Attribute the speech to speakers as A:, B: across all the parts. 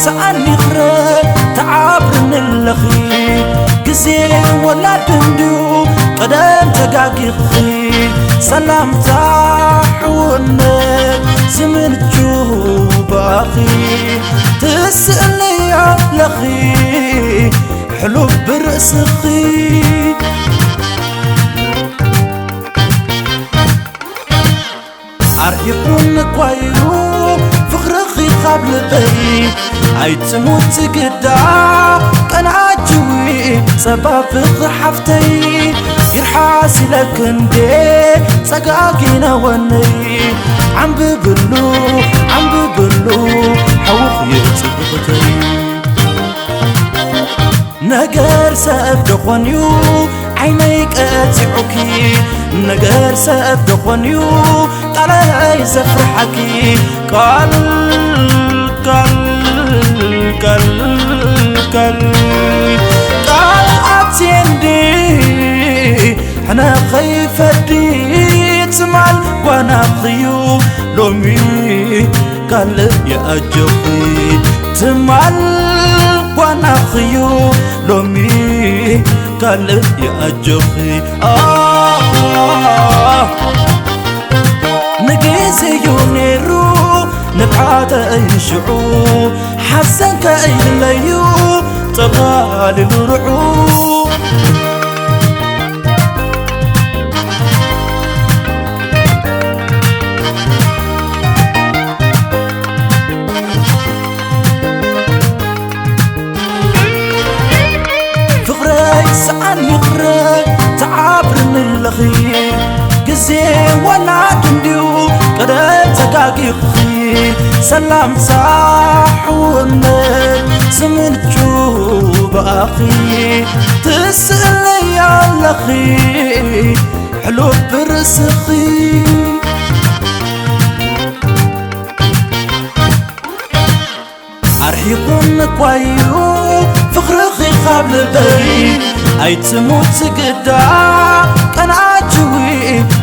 A: ሰዓይኽረ ተዓብርንለኺ ግዜ ወላ እንድ ቀደም ተጋጊኺ ሰላም ዛ ዕውነት ዝምን ችባኺ ትስእዮ ለኺ ሕሉ ብርእስኺ ኣርእኹን ንጓይሩ ካብበ ይ ፅሙ ግዳ ቀنعجዊ ጸባبق ሓፍተይ يርሓሲለክ ፀጋ كና ወይ ብሉ ብሉ ው ነገር ሰ ኾንዩ عني قتعك نجر س دኾن قليزفرحك عتني حنኸيفد م ون لم قل يأجي تم ون يأ نجزዩ نሩ نبعتأيشع حسنت أيلዩ تفلل رዑ سلمصحم زمن بأخي تسليلخ حل برسقي عرحيق نكوي فقرخ خبلبي يتم تقد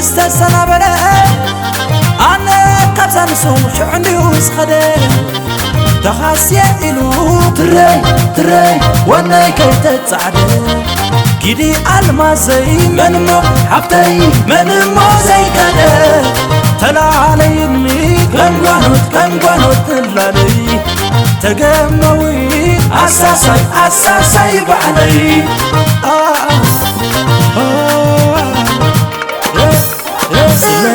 B: እዝተሰናበለ ኣነ ካብሳንሱ ችዕ እንኡ ዝኸደ ተኻስየ ኢሉ ትረ ትረይ ወናይ ከይተፃዕደ ግዲ ኣልማዘይ መንሞ ዓብተይ መንሞ ዘይከደ ተላዕለይኒ ከንጓኖት ከንጓኖት ላለይ ተገመዊ ኣሳሳይ ኣሳሳይ በዕለይ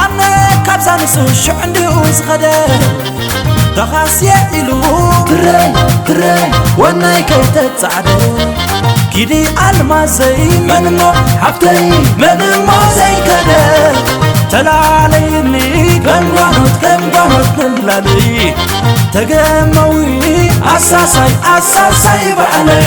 B: ኣብነ ካብዛ ንሱ ሽዕ እንዲኡ ዝኸደ ተኻስየት ኢሉ ትረይ ትረይ ወናይ ከይተ ፃዕደ ግዲ ኣልማዘይ መንሞ ሓብተይ መንሞ ዘይከደ ተላለይኒ ከም ጓኖት ከም ጓኖት ንብላለይ ተገመዊ ኣሳሳይ ኣሳሳይ በዕለይ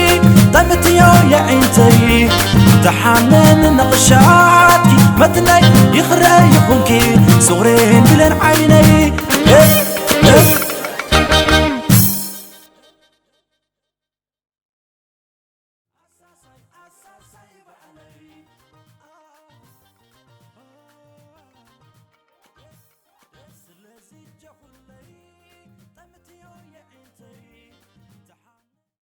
B: طمتي يا عنتي تحمم انقشتكمتن يقرأيبنك سغرين بلانعن